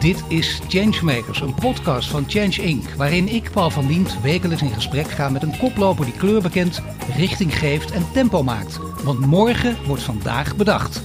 Dit is Changemakers, een podcast van Change Inc. Waarin ik, Paul van Diemt, wekelijks in gesprek ga met een koploper die kleur bekent, richting geeft en tempo maakt. Want morgen wordt vandaag bedacht.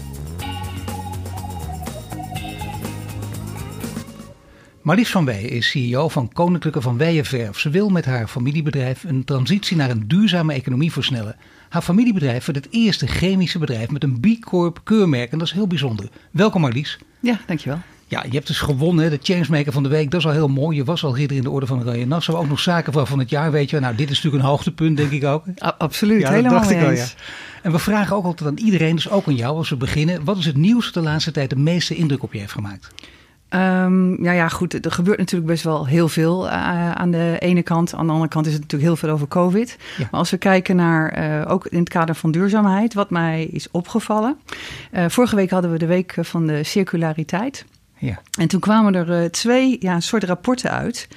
Marlies van Weijen is CEO van Koninklijke van Weijenverf. Ze wil met haar familiebedrijf een transitie naar een duurzame economie versnellen. Haar familiebedrijf wordt het eerste chemische bedrijf met een B Corp keurmerk en dat is heel bijzonder. Welkom Marlies. Ja, dankjewel. Ja, je hebt dus gewonnen, de Changemaker van de week. Dat is al heel mooi. Je was al ridder in de orde van de Oranje Nassau. Ook nog zaken van het jaar, weet je. Nou, dit is natuurlijk een hoogtepunt, denk ik ook. A absoluut, ja, helemaal dacht ik wel, ja. En we vragen ook altijd aan iedereen, dus ook aan jou als we beginnen. Wat is het nieuws dat de laatste tijd de meeste indruk op je heeft gemaakt? Um, ja, ja, goed. Er gebeurt natuurlijk best wel heel veel uh, aan de ene kant. Aan de andere kant is het natuurlijk heel veel over COVID. Ja. Maar als we kijken naar, uh, ook in het kader van duurzaamheid, wat mij is opgevallen. Uh, vorige week hadden we de week van de circulariteit. Ja. En toen kwamen er twee ja, soort rapporten uit.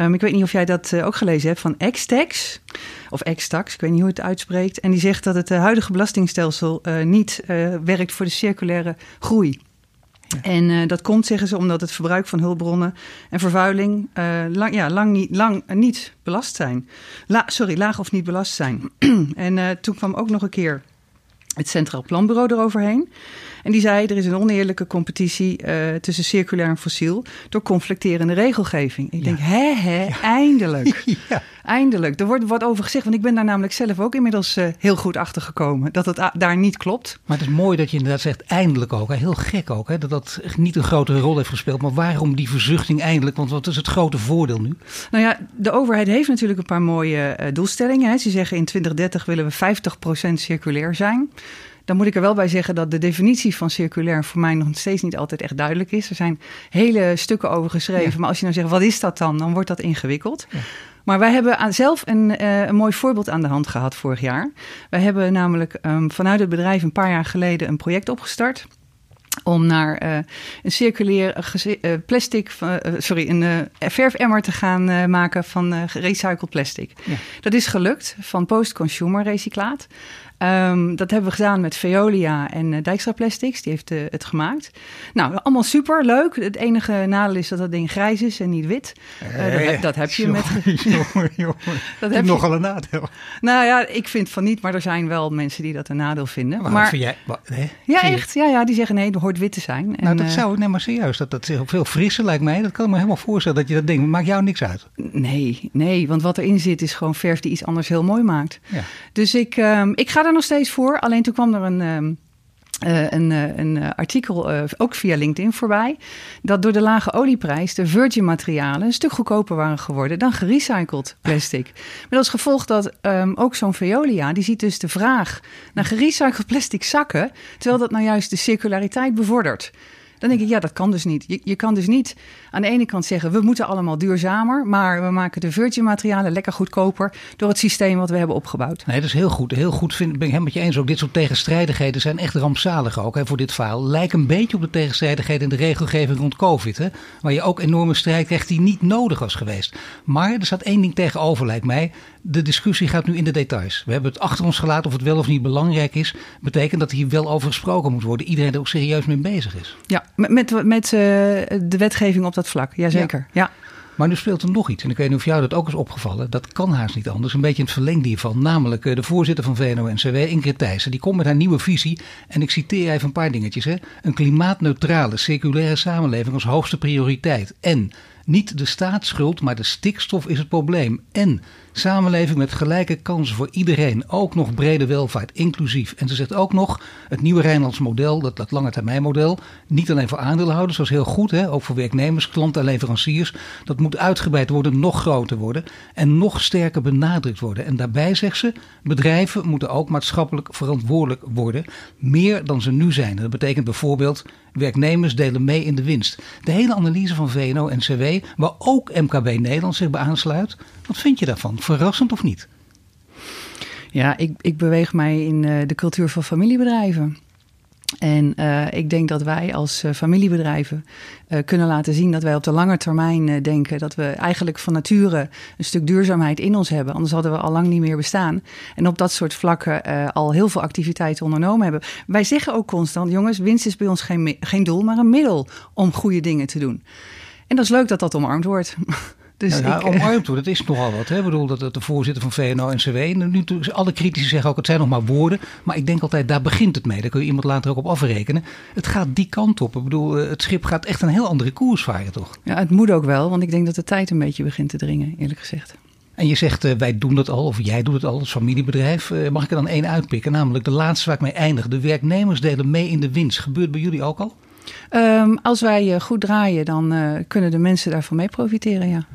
Um, ik weet niet of jij dat ook gelezen hebt van Xtex of Xtax, ik weet niet hoe het uitspreekt. En die zegt dat het huidige belastingstelsel niet werkt voor de circulaire groei. En uh, dat komt, zeggen ze, omdat het verbruik van hulpbronnen en vervuiling lang, ja, lang, niet, lang niet belast zijn. La, sorry, laag of niet belast zijn. en toen kwam ook nog een keer het Centraal Planbureau eroverheen. En die zei, er is een oneerlijke competitie uh, tussen circulair en fossiel door conflicterende regelgeving. Ik ja. denk, hè, hè, ja. eindelijk. ja. Eindelijk. Er wordt wat over gezegd, want ik ben daar namelijk zelf ook inmiddels uh, heel goed achter gekomen. Dat het daar niet klopt. Maar het is mooi dat je inderdaad zegt, eindelijk ook. Hè? Heel gek ook, hè? dat dat niet een grotere rol heeft gespeeld. Maar waarom die verzuchting eindelijk? Want wat is het grote voordeel nu? Nou ja, de overheid heeft natuurlijk een paar mooie uh, doelstellingen. Hè. Ze zeggen in 2030 willen we 50% circulair zijn. Dan moet ik er wel bij zeggen dat de definitie van circulair voor mij nog steeds niet altijd echt duidelijk is. Er zijn hele stukken over geschreven. Ja. Maar als je nou zegt, wat is dat dan? Dan wordt dat ingewikkeld. Ja. Maar wij hebben aan, zelf een, uh, een mooi voorbeeld aan de hand gehad vorig jaar. Wij hebben namelijk um, vanuit het bedrijf een paar jaar geleden een project opgestart om naar uh, een circulair uh, plastic, uh, sorry, een verfemmer te gaan maken van gerecycled plastic. Ja. Dat is gelukt van post-consumer recyclaat. Um, dat hebben we gedaan met Veolia en uh, Dijkstra Plastics. Die heeft uh, het gemaakt. Nou, allemaal super leuk. Het enige nadeel is dat dat ding grijs is en niet wit. Uh, dat, dat, heb je jongen, met. jongen, jongen. Dat heb nogal een nadeel. Nou ja, ik vind van niet, maar er zijn wel mensen die dat een nadeel vinden. Maar, maar vind jij? Ja, echt. Ja, ja, die zeggen nee, er hoort wit te zijn. Nou, dat zou, nee, maar serieus. Dat, dat veel frisser lijkt mij. Dat kan ik me helemaal voorstellen dat je dat ding maakt jou niks uit. Nee, nee, want wat erin zit is gewoon verf die iets anders heel mooi maakt. Ja. Dus ik, um, ik ga er nog steeds voor. Alleen toen kwam er een. Um, uh, een, een, artikel, uh, ook via LinkedIn voorbij, dat door de lage olieprijs de virgin materialen een stuk goedkoper waren geworden dan gerecycled plastic. Met als gevolg dat um, ook zo'n Veolia, die ziet dus de vraag naar gerecycled plastic zakken, terwijl dat nou juist de circulariteit bevordert. Dan denk ik, ja, dat kan dus niet. Je, je kan dus niet aan de ene kant zeggen, we moeten allemaal duurzamer, maar we maken de virgin materialen lekker goedkoper door het systeem wat we hebben opgebouwd. Nee, dat is heel goed. Heel goed vind, ben ik helemaal met je eens. Ook dit soort tegenstrijdigheden zijn echt rampzalig ook hè, voor dit verhaal. Lijken een beetje op de tegenstrijdigheden in de regelgeving rond COVID. Hè, waar je ook enorme strijd krijgt die niet nodig was geweest. Maar er staat één ding tegenover, lijkt mij. De discussie gaat nu in de details. We hebben het achter ons gelaten of het wel of niet belangrijk is. Betekent dat hier wel over gesproken moet worden. Iedereen er ook serieus mee bezig is. Ja, met, met, met uh, de wetgeving op dat vlak. Jazeker. Ja. ja. Maar nu speelt er nog iets. En ik weet niet of jou dat ook is opgevallen. Dat kan haast niet anders. Een beetje in het verlengde hiervan. Namelijk de voorzitter van VNO-NCW, Ingrid Thijssen. Die komt met haar nieuwe visie. En ik citeer even een paar dingetjes. Hè. Een klimaatneutrale, circulaire samenleving als hoogste prioriteit. En niet de staatsschuld, maar de stikstof is het probleem. En samenleving met gelijke kansen voor iedereen. Ook nog brede welvaart, inclusief. En ze zegt ook nog, het nieuwe Rijnlands model, dat, dat lange termijn model, niet alleen voor aandeelhouders, is heel goed, hè, ook voor werknemers, klanten en leveranciers. Dat moet uitgebreid worden, nog groter worden en nog sterker benadrukt worden. En daarbij zegt ze, bedrijven moeten ook maatschappelijk verantwoordelijk worden, meer dan ze nu zijn. Dat betekent bijvoorbeeld, werknemers delen mee in de winst. De hele analyse van VNO-NCW, waar ook MKB Nederland zich bij aansluit, wat vind je daarvan? Verrassend of niet? Ja, ik, ik beweeg mij in uh, de cultuur van familiebedrijven. En uh, ik denk dat wij als uh, familiebedrijven kunnen laten zien dat wij op de lange termijn denken dat we eigenlijk van nature een stuk duurzaamheid in ons hebben. Anders hadden we al lang niet meer bestaan. En op dat soort vlakken al heel veel activiteiten ondernomen hebben. Wij zeggen ook constant, jongens, winst is bij ons geen, geen doel, maar een middel om goede dingen te doen. En dat is leuk dat dat omarmd wordt. Dus ik, omarmd dat is nogal wat. Hè? Ik bedoel, dat, de voorzitter van VNO-NCW... Nu, alle critici zeggen ook, het zijn nog maar woorden. Maar ik denk altijd, daar begint het mee. Daar kun je iemand later ook op afrekenen. Het gaat die kant op. Ik bedoel, eh, het schip gaat echt een heel andere koers varen, toch? Ja, het moet ook wel. Want ik denk dat de tijd een beetje begint te dringen, eerlijk gezegd. En je zegt, uh, wij doen dat al, of jij doet het al als familiebedrijf. Uh, mag ik er dan één uitpikken? Namelijk de laatste waar ik mee eindig. De werknemers delen mee in de winst. Gebeurt bij jullie ook al? Um, als wij goed draaien, dan kunnen de mensen daarvan mee profiteren, ja.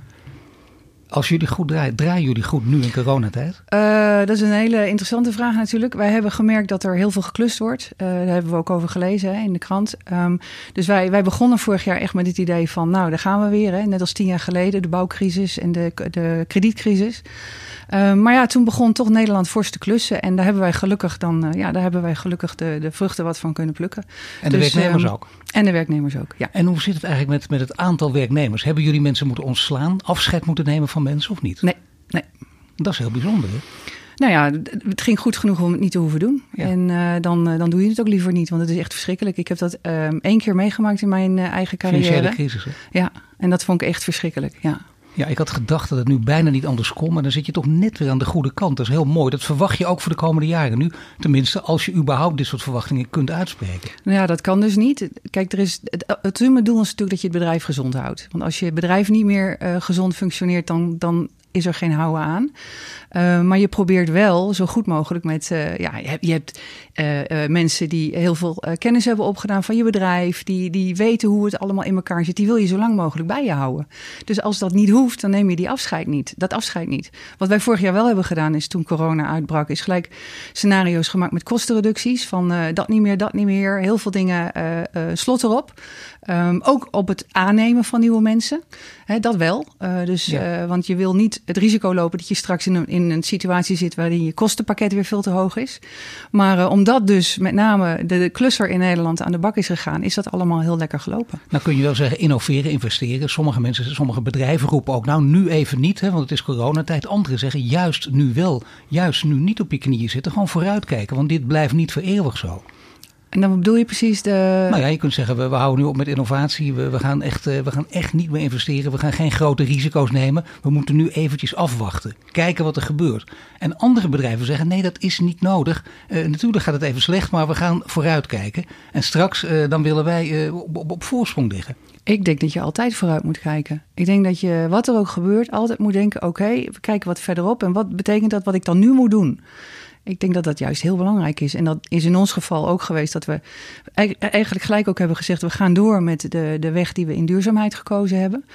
Als jullie goed draaien, draaien jullie goed nu in coronatijd? Uh, dat is een hele interessante vraag natuurlijk. Wij hebben gemerkt dat er heel veel geklust wordt. Uh, daar hebben we ook over gelezen hè, in de krant. Um, dus wij, wij begonnen vorig jaar echt met het idee van... nou, daar gaan we weer. Hè. Net als tien jaar geleden, de bouwcrisis en de, de kredietcrisis. Uh, maar ja, toen begon toch Nederland fors te klussen. En daar hebben wij gelukkig dan, uh, ja, daar hebben wij gelukkig de, de vruchten wat van kunnen plukken. En de dus, werknemers um, ook? En de werknemers ook, ja. En hoe zit het eigenlijk met, met het aantal werknemers? Hebben jullie mensen moeten ontslaan, afscheid moeten nemen van mensen of niet? Nee, nee. Dat is heel bijzonder, hè? Nou ja, het ging goed genoeg om het niet te hoeven doen. Ja. En uh, dan, uh, dan doe je het ook liever niet, want het is echt verschrikkelijk. Ik heb dat uh, één keer meegemaakt in mijn uh, eigen carrière. Financiële crisis, hè? Ja, en dat vond ik echt verschrikkelijk, ja. Ja, ik had gedacht dat het nu bijna niet anders kon, maar dan zit je toch net weer aan de goede kant. Dat is heel mooi. Dat verwacht je ook voor de komende jaren nu. Tenminste, als je überhaupt dit soort verwachtingen kunt uitspreken. Nou ja, dat kan dus niet. Kijk, er is, het, het doel is natuurlijk dat je het bedrijf gezond houdt. Want als je bedrijf niet meer uh, gezond functioneert, dan, dan is er geen houden aan. Uh, maar je probeert wel zo goed mogelijk met. Uh, ja, je hebt, mensen die heel veel kennis hebben opgedaan van je bedrijf. Die, die weten hoe het allemaal in elkaar zit. Die wil je zo lang mogelijk bij je houden. Dus als dat niet hoeft, dan neem je die afscheid niet. Dat afscheid niet. Wat wij vorig jaar wel hebben gedaan, is toen corona uitbrak, is gelijk scenario's gemaakt met kostenreducties. Van dat niet meer, dat niet meer. Heel veel dingen slot erop. Um, ook op het aannemen van nieuwe mensen. He, dat wel. dus, ja. want je wil niet het risico lopen dat je straks in een, in een situatie zit waarin je kostenpakket weer veel te hoog is. Maar uh, omdat dus met name de, klusser in Nederland aan de bak is gegaan, is dat allemaal heel lekker gelopen. Nou kun je wel zeggen innoveren, investeren. Sommige mensen, sommige bedrijven roepen ook nou nu even niet, hè, want het is coronatijd. Anderen zeggen juist nu wel, juist nu niet op je knieën zitten, gewoon vooruitkijken, want dit blijft niet voor eeuwig zo. En dan bedoel je precies de. Nou ja, je kunt zeggen, we, we houden nu op met innovatie. We, we, gaan echt, uh, we gaan echt niet meer investeren. We gaan geen grote risico's nemen. We moeten nu eventjes afwachten. Kijken wat er gebeurt. En andere bedrijven zeggen, nee, dat is niet nodig. Uh, natuurlijk gaat het even slecht, maar we gaan vooruitkijken. En straks, uh, dan willen wij op, op, op voorsprong liggen. Ik denk dat je altijd vooruit moet kijken. Ik denk dat je, wat er ook gebeurt, altijd moet denken: oké, okay, we kijken wat verderop. En wat betekent dat wat ik dan nu moet doen? Ik denk dat dat juist heel belangrijk is. En dat is in ons geval ook geweest dat we eigenlijk gelijk ook hebben gezegd: we gaan door met de, de weg die we in duurzaamheid gekozen hebben.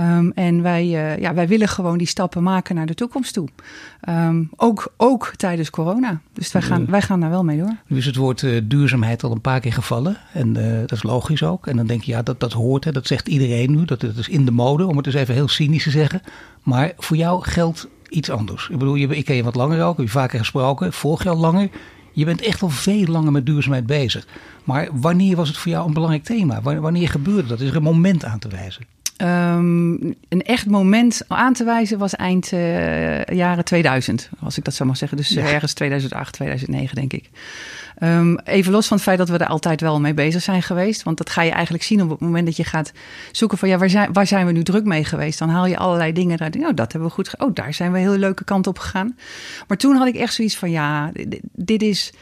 Um, en wij, uh, ja, wij willen gewoon die stappen maken naar de toekomst toe. Um, ook, ook tijdens corona. Dus wij gaan, wij gaan daar wel mee door. Nu is het woord uh, duurzaamheid al een paar keer gevallen. En uh, dat is logisch ook. En dan denk je, ja, dat, dat hoort. Hè, dat zegt iedereen nu. Dat, dat is in de mode, om het eens even heel cynisch te zeggen. Maar voor jou geldt iets anders. Ik bedoel, ik ken je wat langer ook, heb je vaker gesproken, volg je al langer. Je bent echt al veel langer met duurzaamheid bezig. Maar wanneer was het voor jou een belangrijk thema? Wanneer gebeurde dat? Is er een moment aan te wijzen? Um, een echt moment aan te wijzen was eind uh, jaren 2000, als ik dat zo mag zeggen. Dus ja. ergens 2008, 2009 denk ik. Um, even los van het feit dat we er altijd wel mee bezig zijn geweest. Want dat ga je eigenlijk zien op het moment dat je gaat zoeken van ja, waar zijn, waar zijn we nu druk mee geweest? Dan haal je allerlei dingen eruit. Nou, dat hebben we goed. Oh, daar zijn we een hele leuke kant op gegaan. Maar toen had ik echt zoiets van ja, dit is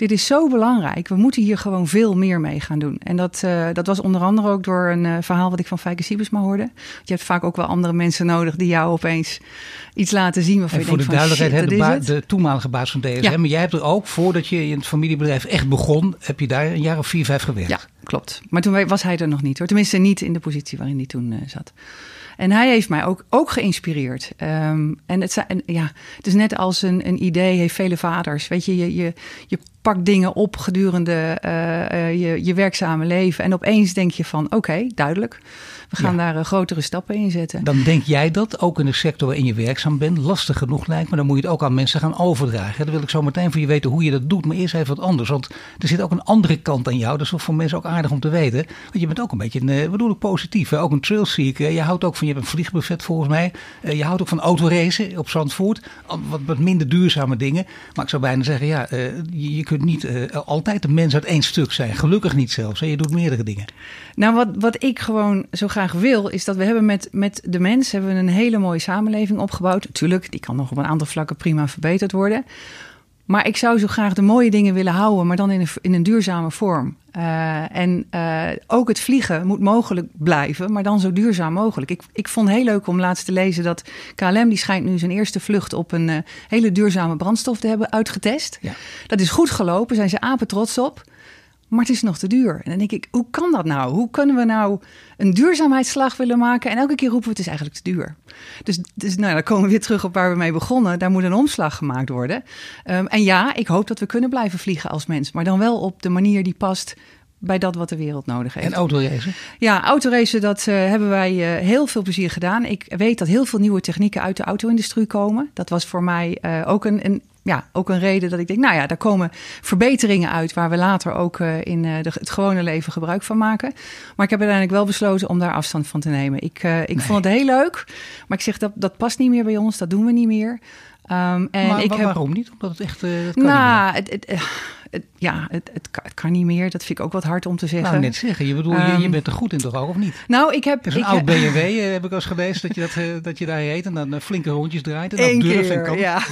dit is zo belangrijk. We moeten hier gewoon veel meer mee gaan doen. En dat, uh, dat was onder andere ook door een uh, verhaal wat ik van Fijke Siebesma hoorde. Je hebt vaak ook wel andere mensen nodig die jou opeens iets laten zien. Waarvan en je voor denkt de duidelijkheid, van, de, de, toenmalige baas van DSM. Ja. Maar jij hebt er ook, voordat je in het familiebedrijf echt begon, heb je daar een jaar of vier, vijf gewerkt. Ja. Klopt. Maar toen was hij er nog niet hoor. Tenminste, niet in de positie waarin hij toen uh, zat. En hij heeft mij ook, ook geïnspireerd. Um, en, het, ja, het is net als een, een idee heeft vele vaders. Weet je, je, je, pakt dingen op gedurende uh, je, je werkzame leven. En opeens denk je van, oké, duidelijk. We gaan daar uh, grotere stappen in zetten. Dan denk jij dat, ook in de sector waarin je werkzaam bent, lastig genoeg lijkt. Maar dan moet je het ook aan mensen gaan overdragen. Dan wil ik zo meteen van je weten hoe je dat doet. Maar eerst even wat anders. Want er zit ook een andere kant aan jou. Dat is voor mensen ook aardig om te weten. Want je bent ook een beetje, een, bedoel ik positief, hè? ook een trailseeker. Je houdt ook van, je hebt een vliegbuffet volgens mij. Uh, je houdt ook van autoracen op Zandvoort. Wat, wat minder duurzame dingen. Maar ik zou bijna zeggen, ja, je, je, kunt niet altijd de mens uit één stuk zijn. Gelukkig niet zelfs. Hè? Je doet meerdere dingen. Nou, wat, wat ik gewoon zo graag wil, is dat we hebben met, met de mens hebben we een hele mooie samenleving opgebouwd. Natuurlijk, die kan nog op een aantal vlakken prima verbeterd worden. Maar ik zou zo graag de mooie dingen willen houden, maar dan in een, in een duurzame vorm. Uh, en uh, ook het vliegen moet mogelijk blijven, maar dan zo duurzaam mogelijk. Ik, ik vond het heel leuk om laatst te lezen dat KLM die schijnt nu zijn eerste vlucht op een uh, hele duurzame brandstof te hebben uitgetest. Ja. Dat is goed gelopen, zijn ze apen trots op. Maar het is nog te duur. En dan denk ik, hoe kan dat nou? Hoe kunnen we nou een duurzaamheidsslag willen maken? En elke keer roepen we, het is eigenlijk te duur. Dus, dus nou, dan komen we weer terug op waar we mee begonnen. Daar moet een omslag gemaakt worden. Um, en ja, ik hoop dat we kunnen blijven vliegen als mens. Maar dan wel op de manier die past bij dat wat de wereld nodig heeft. En autoracen? Ja, autoracen, dat uh, hebben wij uh, heel veel plezier gedaan. Ik weet dat heel veel nieuwe technieken uit de auto-industrie komen. Dat was voor mij uh, ook een, een, ja, ook een reden dat ik denk, nou ja, daar komen verbeteringen uit waar we later ook uh, in uh, de, het gewone leven gebruik van maken. Maar ik heb uiteindelijk wel besloten om daar afstand van te nemen. Ik, uh, ik nee. vond het heel leuk, maar ik zeg dat dat past niet meer bij ons, dat doen we niet meer. Um, en maar ik heb, waarom niet? Omdat het echt. Nou, het, het, het, ja, het, het, kan, het, kan, niet meer. Dat vind ik ook wat hard om te zeggen. Nou, net zeggen. Je, bedoel, um, je, je, bent er goed in toch ook, of niet? Nou, ik heb... Is een ik, oud BMW, uh, heb ik al eens gelezen, dat je, dat, uh, dat je daar heet en dan uh, flinke rondjes draait. En dan keer, en kan. ja.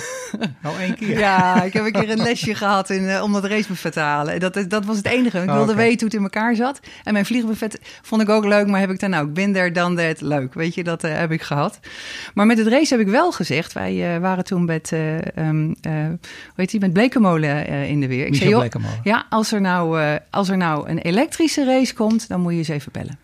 Nou, één keer. Ja, ik heb een keer een lesje gehad in, om dat racebuffet te halen. Dat, dat was het enige. Ik wilde oh, okay. weten hoe het in elkaar zat. En mijn vliegbuffet vond ik ook leuk, maar heb ik dan ook. Ben there, dan that. Leuk, weet je, dat heb ik gehad. Maar met het race heb ik wel gezegd. Wij waren toen met, um, hoe heet die, met Blekemolen in de weer. Ik joh, ja, als er, nou, uh, als er nou een elektrische race komt, dan moet je eens even bellen.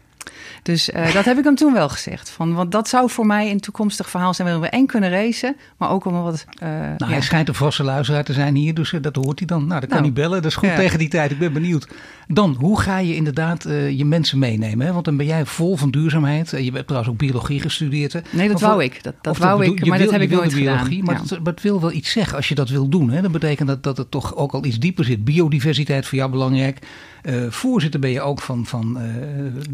Dus uh, dat heb ik hem toen wel gezegd. Van, want dat zou voor mij een toekomstig verhaal zijn waarin we en kunnen racen, maar ook om wat. Uh, nou, ja. hij schijnt een vaste luisteraar te zijn hier, dus uh, dat hoort hij dan. Nou, dan kan nou, hij bellen. Dat is goed ja. tegen die tijd. Ik ben benieuwd. Dan, hoe ga je inderdaad je mensen meenemen? Hè? Want dan ben jij vol van duurzaamheid. je hebt trouwens ook biologie gestudeerd. Hè? Nee, dat of, wou ik. Dat, dat wou ik, maar wil, dat heb ik nooit biologie, gedaan. Maar, ja. het, maar het wil wel iets zeggen als je dat wil doen. Hè? Dat betekent dat, dat het toch ook al iets dieper zit. Biodiversiteit voor jou belangrijk. Uh, voorzitter ben je ook van, van uh,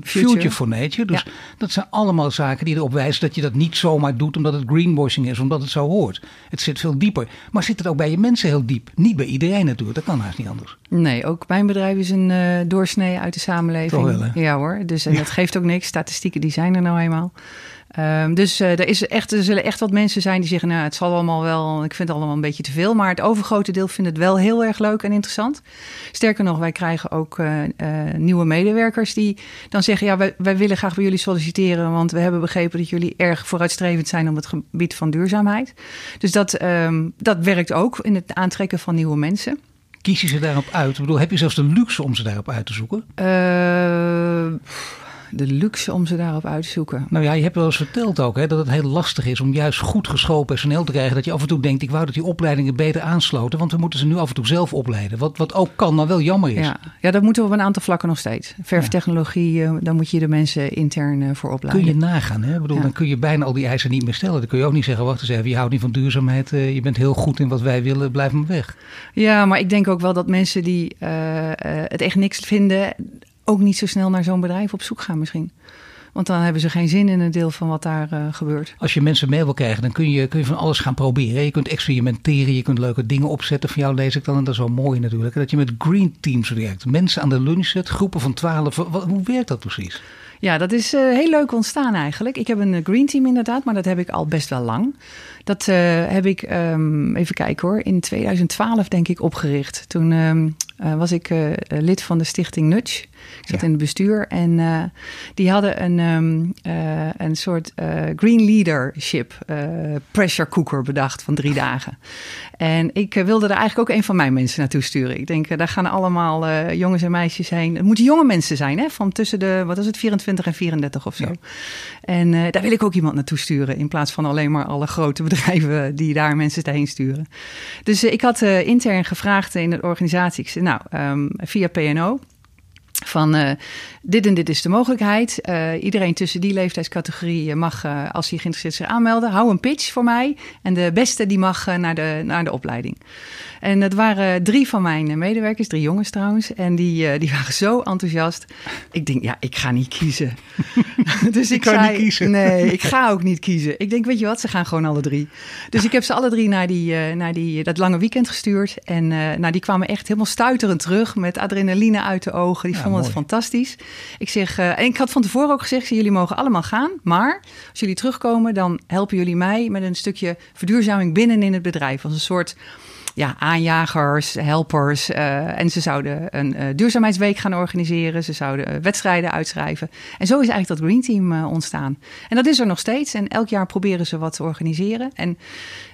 Future. Future for Nature. Dus ja. dat zijn allemaal zaken die erop wijzen dat je dat niet zomaar doet omdat het greenwashing is, omdat het zo hoort. Het zit veel dieper. Maar zit het ook bij je mensen heel diep? Niet bij iedereen natuurlijk, dat kan haast niet anders. Nee, ook mijn bedrijf is een uh, doorsnee uit de samenleving. Wel? Ja hoor, dus en ja. dat geeft ook niks. Statistieken die zijn er nou eenmaal. Um, dus uh, er, is echt, er zullen echt wat mensen zijn die zeggen, nou het zal allemaal wel, ik vind het allemaal een beetje te veel. Maar het overgrote deel vindt het wel heel erg leuk en interessant. Sterker nog, wij krijgen ook uh, uh, nieuwe medewerkers die dan zeggen, ja wij, wij willen graag bij jullie solliciteren. Want we hebben begrepen dat jullie erg vooruitstrevend zijn op het gebied van duurzaamheid. Dus dat, um, dat werkt ook in het aantrekken van nieuwe mensen. Kies je ze daarop uit? Ik bedoel, heb je zelfs de luxe om ze daarop uit te zoeken? De luxe om ze daarop uit te zoeken. Nou ja, je hebt wel eens verteld ook hè, dat het heel lastig is om juist goed geschoold personeel te krijgen. Dat je af en toe denkt, ik wou dat die opleidingen beter aansloten. Want we moeten ze nu af en toe zelf opleiden. Wat, wat ook kan, maar wel jammer is. Ja, ja dat moeten we op een aantal vlakken nog steeds. Verftechnologie, ja. daar moet je de mensen intern voor opleiden. Kun je nagaan, hè? Ik bedoel, ja. dan kun je bijna al die eisen niet meer stellen. Dan kun je ook niet zeggen, wacht eens even, je houdt niet van duurzaamheid. je bent heel goed in wat wij willen, blijf maar weg. Ja, maar ik denk ook wel dat mensen die uh, het echt niks vinden ook niet zo snel naar zo'n bedrijf op zoek gaan misschien. Want dan hebben ze geen zin in een deel van wat daar uh, gebeurt. Als je mensen mee wil krijgen, dan kun je, kun je van alles gaan proberen. Je kunt experimenteren, je kunt leuke dingen opzetten. Van jou lees ik dan, en dat is wel mooi natuurlijk. Dat je met green teams werkt. Mensen aan de lunch zet, groepen van twaalf. Hoe werkt dat precies? Ja, dat is uh, heel leuk ontstaan eigenlijk. Ik heb een green team inderdaad, maar dat heb ik al best wel lang. Dat uh, heb ik, um, even kijken hoor, in 2012 denk ik opgericht. Toen um, was ik lid van de stichting Nudge. Ik zat in het bestuur en uh, die hadden een, um, uh, een soort uh, green leadership pressure cooker bedacht van drie dagen. En ik wilde er eigenlijk ook een van mijn mensen naartoe sturen. Ik denk, daar gaan allemaal jongens en meisjes heen. Het moeten jonge mensen zijn, hè? van tussen de, wat is het, 24 en 34 of zo. Ja. En daar wil ik ook iemand naartoe sturen, in plaats van alleen maar alle grote bedrijven die daar mensen heen sturen. Dus ik had intern gevraagd in de organisatie, ik zei, nou, um, via PNO van uh, dit en dit is de mogelijkheid. Uh, iedereen tussen die leeftijdscategorie mag, uh, als hij geïnteresseerd is, zich aanmelden. Hou een pitch voor mij. En de beste die mag naar, de, naar de opleiding. En dat waren drie van mijn medewerkers, drie jongens trouwens. En die, die waren zo enthousiast. Ik denk, ja, ik ga niet kiezen. dus ik, zei, niet kiezen. Nee, ik ga ook niet kiezen. Ik denk, weet je wat, ze gaan gewoon alle drie. Dus ik heb ze alle drie naar, die, naar die, dat lange weekend gestuurd. En nou, die kwamen echt helemaal stuiterend terug met adrenaline uit de ogen. Die het fantastisch. Ik zeg, uh, en ik had van tevoren ook gezegd, jullie mogen allemaal gaan. Maar als jullie terugkomen, dan helpen jullie mij met een stukje verduurzaming binnen in het bedrijf. Als een soort ja, aanjagers, helpers. Uh, en ze zouden een uh, duurzaamheidsweek gaan organiseren. Ze zouden uh, wedstrijden uitschrijven. En zo is eigenlijk dat Green Team ontstaan. En dat is er nog steeds. En elk jaar proberen ze wat te organiseren. En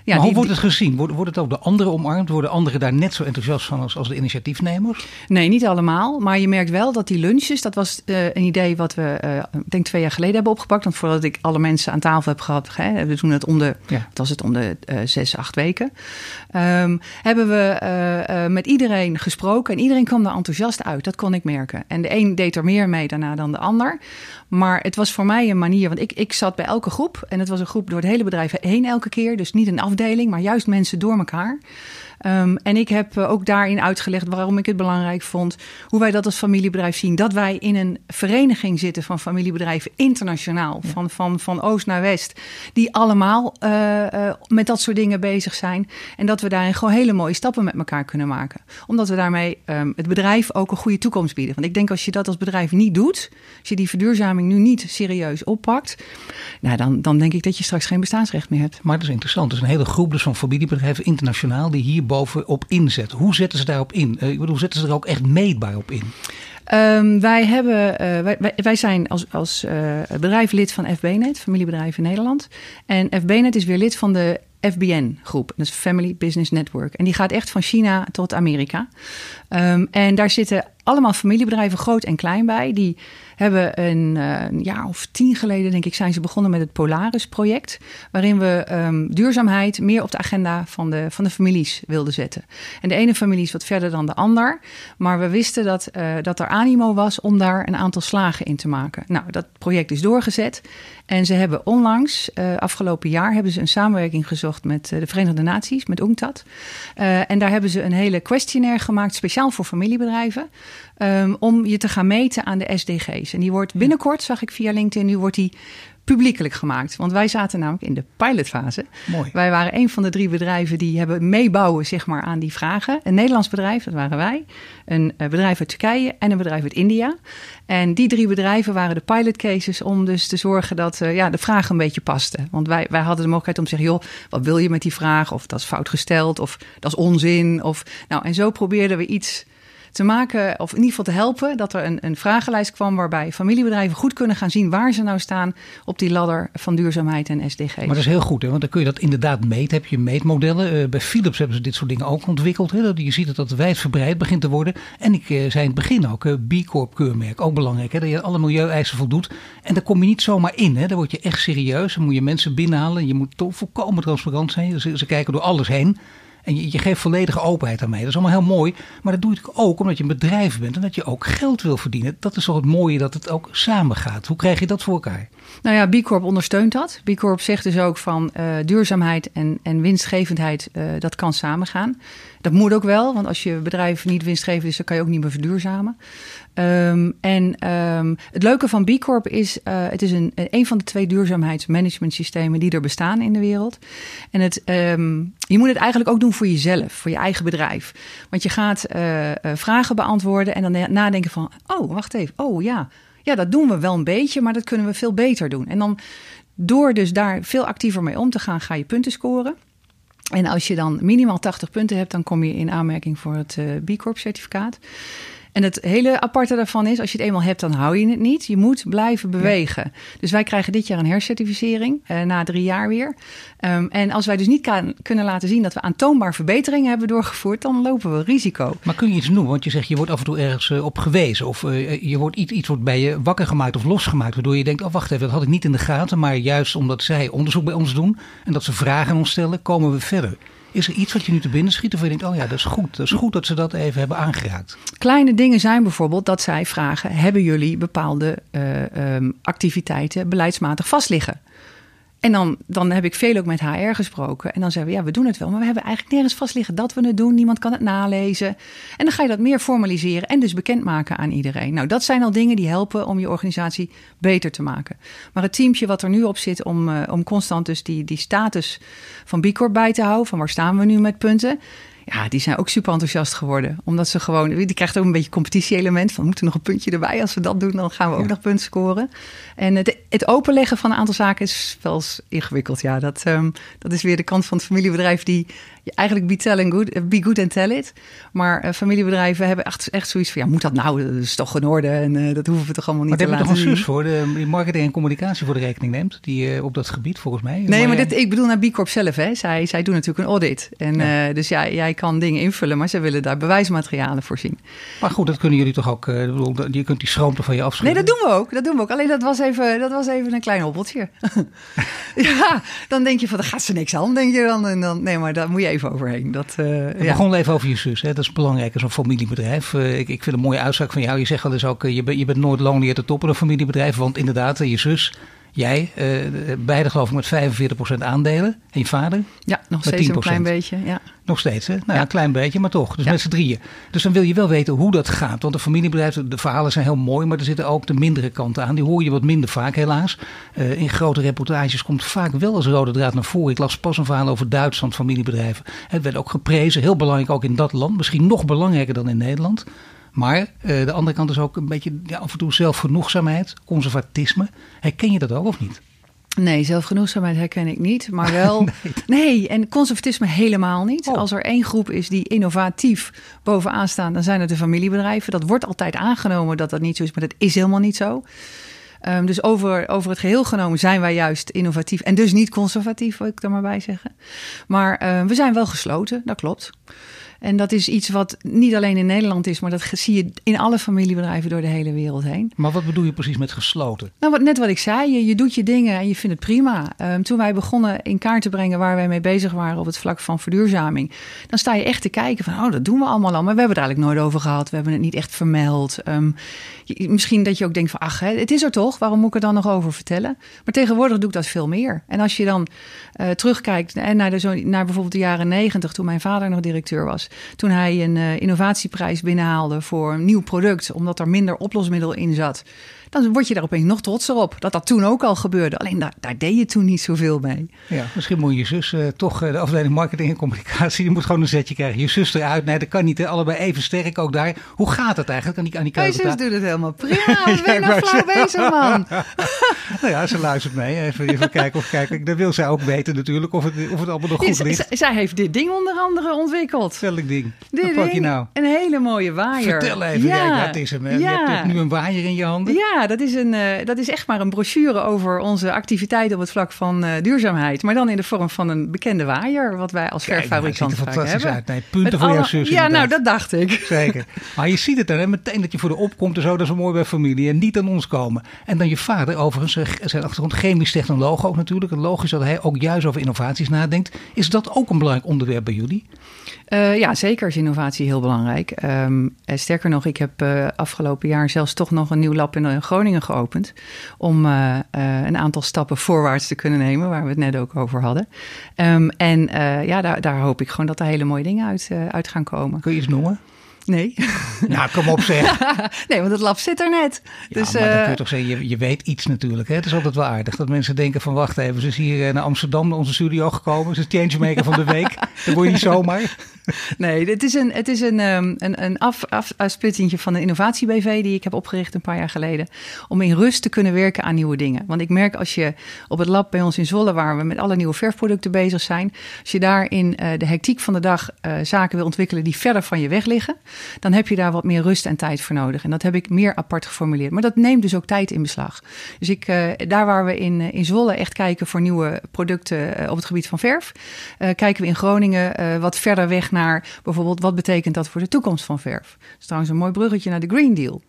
ja, maar hoe wordt het gezien? Wordt, wordt het ook de anderen omarmd? Worden anderen daar net zo enthousiast van als, als de initiatiefnemers? Nee, niet allemaal. Maar je merkt wel dat die lunches, dat was uh, een idee wat we, uh, denk twee jaar geleden hebben opgepakt. Want voordat ik alle mensen aan tafel heb gehad, hè, we doen het om de, ja. was het om de uh, zes, acht weken. Um, hebben we met iedereen gesproken en iedereen kwam daar enthousiast uit. Dat kon ik merken. En de een deed er meer mee daarna dan de ander. Maar het was voor mij een manier, want ik, ik zat bij elke groep en het was een groep door het hele bedrijf heen elke keer. Dus niet een afdeling, maar juist mensen door elkaar. Um, en ik heb eh, ook daarin uitgelegd waarom ik het belangrijk vond. Hoe wij dat als familiebedrijf zien. Dat wij in een vereniging zitten van familiebedrijven internationaal. Ja. Van, van, van oost naar west. Die allemaal uh, uh, met dat soort dingen bezig zijn. En dat we daarin gewoon hele mooie stappen met elkaar kunnen maken. Omdat we daarmee um, het bedrijf ook een goede toekomst bieden. Want ik denk als je dat als bedrijf niet doet. Als je die verduurzaming nu niet serieus oppakt. Nou, dan, dan denk ik dat je straks geen bestaansrecht meer hebt. Maar dat is interessant. Er is een hele groep dus van familiebedrijven internationaal. Die hier bovenop inzet. Hoe zetten ze daarop in? Uh, ik bedoel, zetten ze er ook echt meetbaar op in? Um, wij, hebben, uh, wij, wij, zijn als, als uh, bedrijf lid van FBNet, familiebedrijf in Nederland. En FBNet is weer lid van de FBN-groep, dat is Family Business Network. En die gaat echt van China tot Amerika. Um, en daar zitten allemaal familiebedrijven, groot en klein bij, die hebben een, uh, een, jaar of tien geleden, denk ik, zijn ze begonnen met het Polaris-project. Waarin we um, duurzaamheid meer op de agenda van de, van de families wilden zetten. En de ene familie is wat verder dan de ander. Maar we wisten dat, uh, dat er animo was om daar een aantal slagen in te maken. Nou, dat project is doorgezet. En ze hebben onlangs, uh, afgelopen jaar, hebben ze een samenwerking gezocht met de Verenigde Naties, met UNCTAD. en daar hebben ze een hele questionnaire gemaakt, speciaal voor familiebedrijven. Um, om je te gaan meten aan de SDG's. En die wordt binnenkort, zag ik via LinkedIn, nu wordt die publiekelijk gemaakt. Want wij zaten namelijk in de pilotfase. Mooi. Wij waren een van de drie bedrijven die hebben meebouwen zeg maar, aan die vragen. Een Nederlands bedrijf, dat waren wij. Een bedrijf uit Turkije en een bedrijf uit India. En die drie bedrijven waren de pilot cases om dus te zorgen dat uh, ja, de vragen een beetje pasten. Want wij, wij hadden de mogelijkheid om te zeggen, joh, wat wil je met die vraag? Of dat is fout gesteld, of dat is onzin. Of, nou, en zo probeerden we iets te maken, of in ieder geval te helpen, dat er een, een vragenlijst kwam waarbij familiebedrijven goed kunnen gaan zien waar ze nou staan op die ladder van duurzaamheid en SDG. Maar dat is heel goed, hè? want dan kun je dat inderdaad meten. Heb je meetmodellen. Uh, bij Philips hebben ze dit soort dingen ook ontwikkeld. Hè? Je ziet dat dat wijdverbreid begint te worden. En ik uh, zei in het begin ook, uh, B Corp keurmerk, ook belangrijk. Hè? Dat je alle milieueisen voldoet. En daar kom je niet zomaar in. Hè? Daar word je echt serieus. Dan moet je mensen binnenhalen. Je moet toch volkomen transparant zijn. Ze, ze kijken door alles heen. En je, geeft volledige openheid aan mee. Dat is allemaal heel mooi. Maar dat doe je ook omdat je een bedrijf bent en dat je ook geld wil verdienen. Dat is toch het mooie dat het ook samen gaat. Hoe krijg je dat voor elkaar? Nou ja, B Corp ondersteunt dat. B Corp zegt dus ook van uh, duurzaamheid en, en winstgevendheid, uh, dat kan samengaan. Dat moet ook wel, want als je bedrijf niet winstgevend is, dan kan je ook niet meer verduurzamen. Um, en um, het leuke van B Corp is, uh, het is een, een van de twee duurzaamheidsmanagementsystemen die er bestaan in de wereld. En het, um, je moet het eigenlijk ook doen voor jezelf, voor je eigen bedrijf. Want je gaat uh, uh, vragen beantwoorden en dan nadenken van, oh, wacht even, oh ja, ja, dat doen we wel een beetje, maar dat kunnen we veel beter doen. En dan door dus daar veel actiever mee om te gaan, ga je punten scoren. En als je dan minimaal 80 punten hebt, dan kom je in aanmerking voor het B Corp certificaat. En het hele aparte daarvan is, als je het eenmaal hebt, dan hou je het niet. Je moet blijven bewegen. Dus wij krijgen dit jaar een hercertificering, uh, na drie jaar weer. Um, en als wij dus niet kan, kunnen laten zien dat we aantoonbaar verbeteringen hebben doorgevoerd, dan lopen we risico. Maar kun je iets noemen? Want je zegt, je wordt af en toe ergens uh, op gewezen. Of uh, je wordt, iets, iets wordt bij je wakker gemaakt of losgemaakt. Waardoor je denkt, oh wacht even, dat had ik niet in de gaten. Maar juist omdat zij onderzoek bij ons doen en dat ze vragen aan ons stellen, komen we verder. Is er iets wat je nu te binnen schiet of je denkt, oh ja, dat is goed. Dat is goed dat ze dat even hebben aangeraakt. Kleine dingen zijn bijvoorbeeld dat zij vragen, hebben jullie bepaalde uh, um, activiteiten beleidsmatig vastliggen? En dan, dan heb ik veel ook met HR gesproken. En dan zeggen we, ja, we doen het wel. Maar we hebben eigenlijk nergens vast liggen dat we het doen. Niemand kan het nalezen. En dan ga je dat meer formaliseren en dus bekendmaken aan iedereen. Nou, dat zijn al dingen die helpen om je organisatie beter te maken. Maar het teamje wat er nu op zit om, uh, om constant dus die, die status van B Corp bij te houden. Van waar staan we nu met punten ja, die zijn ook super enthousiast geworden. Omdat ze gewoon, die krijgt ook een beetje competitie-element. Van, we moeten nog een puntje erbij. Als we dat doen, dan gaan we ook ja. nog punten scoren. En het, het, openleggen van een aantal zaken is wel eens ingewikkeld. Ja, dat, um, dat is weer de kant van het familiebedrijf die eigenlijk be, telling good, be good and tell it. Maar uh, familiebedrijven hebben echt, echt zoiets van, ja, moet dat nou? Dat is toch in orde en uh, dat hoeven we toch allemaal niet maar te laten Maar toch een zus voor, de, die marketing en communicatie voor de rekening neemt, die uh, op dat gebied volgens mij? Nee, maar, maar dit, ik bedoel naar B Corp zelf, hè. Zij, zij doen natuurlijk een audit. En ja. dus ja, jij kan dingen invullen, maar zij willen daar bewijsmaterialen voor zien. Maar goed, dat kunnen jullie toch ook, je kunt die schroomte van je afschudden? Nee, dat doen we ook, dat doen we ook. Alleen dat was even, dat was even een klein hobbeltje. ja, dan denk je van, daar gaat ze niks aan, denk je dan. En dan nee, maar daar moet je even overheen. Dat, uh, ja. begonnen even over je zus. Hè? Dat is belangrijk als een familiebedrijf. Uh, ik, ik vind een mooie uitspraak van jou. Je zegt wel eens ook, uh, je, bent, je bent nooit lonely at de top in een familiebedrijf. Want inderdaad, je zus, jij, beide geloof ik met 45% aandelen. En je vader? Ja, nog steeds een klein beetje, ja. Nog steeds, hè? Nou ja, een klein beetje, maar toch. Dus ja. met z'n drieën. Dus dan wil je wel weten hoe dat gaat. Want een familiebedrijf, de verhalen zijn heel mooi, maar er zitten ook de mindere kanten aan. Die hoor je wat minder vaak, helaas. Uh, in grote reportages komt vaak wel als rode draad naar voren. Ik las pas een verhaal over Duitsland, familiebedrijven. Het werd ook geprezen, heel belangrijk ook in dat land. Misschien nog belangrijker dan in Nederland. Maar uh, de andere kant is ook een beetje ja, af en toe zelfgenoegzaamheid, conservatisme. Herken je dat ook of niet? Nee, zelfgenoegzaamheid herken ik niet, maar wel. nee. nee. en conservatisme helemaal niet. Oh. Als er één groep is die innovatief bovenaan staan, dan zijn het de familiebedrijven. Dat wordt altijd aangenomen dat dat niet zo is, maar dat is helemaal niet zo. Um, dus over, over het geheel genomen zijn wij juist innovatief en dus niet conservatief, wil ik er maar bij zeggen. Maar uh, we zijn wel gesloten, dat klopt. En dat is iets wat niet alleen in Nederland is, maar dat zie je in alle familiebedrijven door de hele wereld heen. Maar wat bedoel je precies met gesloten? Nou, wat, net wat ik zei, je, je doet je dingen en je vindt het prima. Um, toen wij begonnen in kaart te brengen waar wij mee bezig waren op het vlak van verduurzaming, dan sta je echt te kijken van, oh, dat doen we allemaal al, maar we hebben het eigenlijk nooit over gehad. We hebben het niet echt vermeld. Um, je, misschien dat je ook denkt van, ach, hè, het is er toch, waarom moet ik er dan nog over vertellen? Maar tegenwoordig doe ik dat veel meer. En als je dan uh, terugkijkt naar, de, naar bijvoorbeeld de jaren negentig, toen mijn vader nog directeur was, toen hij een uh, innovatieprijs binnenhaalde voor een nieuw product, omdat er minder oplosmiddel in zat dan word je daar opeens nog trotser op. Dat dat toen ook al gebeurde. Alleen daar, daar deed je toen niet zoveel mee. Ja, misschien moet je zus uh, toch uh, de afdeling marketing en communicatie, die moet gewoon een zetje krijgen. Je zus eruit. Nee, dat kan niet. Allebei even sterk ook daar. Hoe gaat het eigenlijk aan die, aan die Mijn zus doet het helemaal prima. We zijn nog flauw bezig, man. nou ja, ze luistert mee. Even, even kijken of kijken. Dat wil zij ook weten natuurlijk, of het, of het allemaal nog goed ligt. zij heeft dit ding onder andere ontwikkeld. Welk ding? Dit Wat pak je nou? Een hele mooie waaier. Vertel even. Ja, ja dat is hem. Hè. Ja. Je hebt nu een waaier in je handen. Ja, dat is, een, uh, dat is echt maar een brochure over onze activiteiten op het vlak van uh, duurzaamheid. Maar dan in de vorm van een bekende waaier, wat wij als verfabrikant vaak hebben. Uit. Nee, punten Met voor jouw zus. Ja, inderdaad. nou, dat dacht ik. Zeker. Maar je ziet het dan, hè, meteen dat je voor de opkomt en zo, dat is mooi bij familie. En niet aan ons komen. En dan je vader, overigens, zijn achtergrond chemisch technoloog ook natuurlijk. Het logisch dat hij ook juist over innovaties nadenkt. Is dat ook een belangrijk onderwerp bij jullie? Uh, ja, zeker is innovatie heel belangrijk. Um, sterker nog, ik heb afgelopen jaar zelfs toch nog een nieuw lab in Groningen geopend. Om uh, een aantal stappen voorwaarts te kunnen nemen, waar we het net ook over hadden. Um, en ja, daar, daar, hoop ik gewoon dat er hele mooie dingen uit, uit gaan komen. Kun je iets noemen? Nee. Nou, kom op zeg. nee, want het lab zit er net. Ja, dus, maar dan kun je toch zeggen, je, je weet iets natuurlijk. Hè? Het is altijd wel aardig dat mensen denken van wacht even, ze is hier naar Amsterdam, naar onze studio gekomen. Ze is changemaker van de week. Dan word je niet zomaar. Nee, het is een, het is een, um, een, een af, af, afsplitsingje van de innovatie-BV die ik heb opgericht een paar jaar geleden. Om in rust te kunnen werken aan nieuwe dingen. Want ik merk als je op het lab bij ons in Zwolle, waar we met alle nieuwe verfproducten bezig zijn. Als je daar in uh, de hectiek van de dag uh, zaken wil ontwikkelen die verder van je weg liggen. Dan heb je daar wat meer rust en tijd voor nodig. En dat heb ik meer apart geformuleerd. Maar dat neemt dus ook tijd in beslag. Dus ik, uh, daar waar we in, in Zwolle echt kijken voor nieuwe producten op het gebied van verf. kijken we in Groningen wat verder weg naar bijvoorbeeld wat betekent dat voor de toekomst van verf. Dat is trouwens een mooi bruggetje naar de Green Deal.